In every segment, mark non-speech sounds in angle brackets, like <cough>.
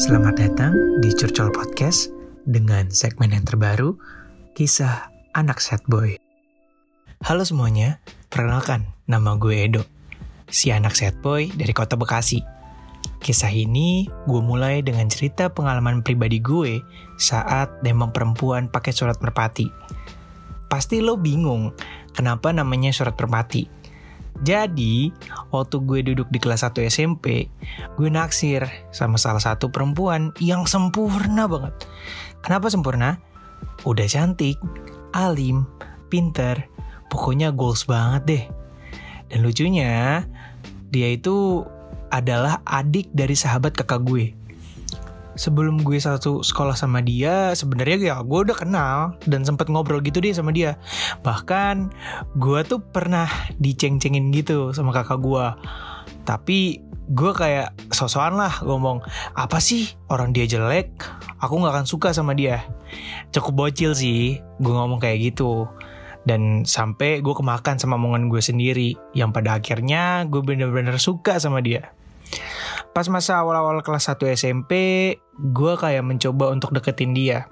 Selamat datang di Curcol Podcast dengan segmen yang terbaru, Kisah Anak Sad Boy. Halo semuanya, perkenalkan nama gue Edo, si anak sad boy dari kota Bekasi. Kisah ini gue mulai dengan cerita pengalaman pribadi gue saat nembak perempuan pakai surat merpati. Pasti lo bingung kenapa namanya surat merpati. Jadi, waktu gue duduk di kelas 1 SMP, gue naksir sama salah satu perempuan yang sempurna banget. Kenapa sempurna? Udah cantik, alim, pinter, pokoknya goals banget deh. Dan lucunya, dia itu adalah adik dari sahabat kakak gue. Sebelum gue satu sekolah sama dia, sebenarnya ya gue udah kenal dan sempet ngobrol gitu deh sama dia. Bahkan gue tuh pernah diceng-cengin gitu sama kakak gue. Tapi gue kayak sosokan lah ngomong apa sih orang dia jelek, aku nggak akan suka sama dia. Cukup bocil sih, gue ngomong kayak gitu dan sampai gue kemakan sama omongan gue sendiri yang pada akhirnya gue bener-bener suka sama dia pas masa awal-awal kelas 1 SMP gue kayak mencoba untuk deketin dia.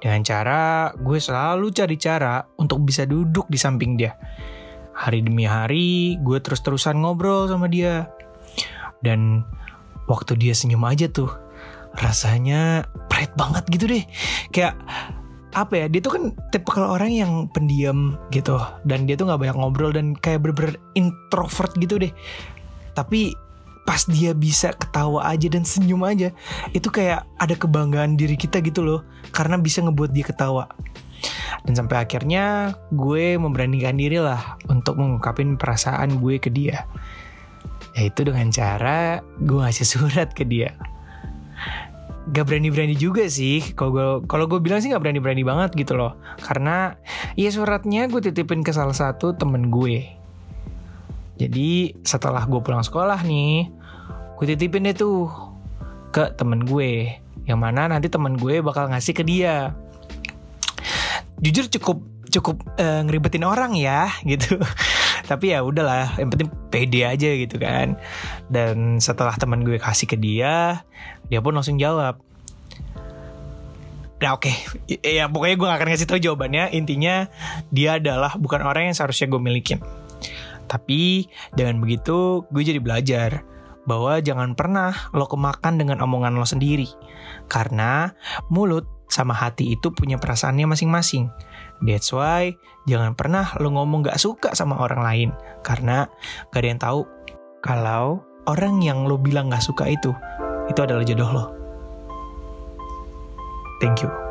Dengan cara gue selalu cari cara untuk bisa duduk di samping dia. Hari demi hari gue terus-terusan ngobrol sama dia. Dan waktu dia senyum aja tuh rasanya pride banget gitu deh. Kayak apa ya dia tuh kan tipe kalau orang yang pendiam gitu. Dan dia tuh nggak banyak ngobrol dan kayak bener-bener introvert gitu deh. Tapi pas dia bisa ketawa aja dan senyum aja itu kayak ada kebanggaan diri kita gitu loh karena bisa ngebuat dia ketawa dan sampai akhirnya gue memberanikan diri lah untuk mengungkapin perasaan gue ke dia yaitu dengan cara gue ngasih surat ke dia gak berani-berani juga sih. Kalau gue kalau gue bilang sih gak berani-berani banget gitu loh. Karena ya suratnya gue titipin ke salah satu temen gue. Jadi setelah gue pulang sekolah nih, gue titipin deh tuh ke temen gue. Yang mana nanti temen gue bakal ngasih ke dia. Jujur cukup cukup uh, ngeribetin orang ya <laughs> gitu. Tapi ya udahlah, yang penting pede aja gitu kan. Dan setelah teman gue kasih ke dia, dia pun langsung jawab. Nah oke, okay. ya pokoknya gue gak akan ngasih tau jawabannya. Intinya dia adalah bukan orang yang seharusnya gue milikin. Tapi dengan begitu gue jadi belajar bahwa jangan pernah lo kemakan dengan omongan lo sendiri. Karena mulut sama hati itu punya perasaannya masing-masing. That's why jangan pernah lo ngomong gak suka sama orang lain. Karena gak ada yang tahu kalau orang yang lo bilang gak suka itu, itu adalah jodoh lo. Thank you.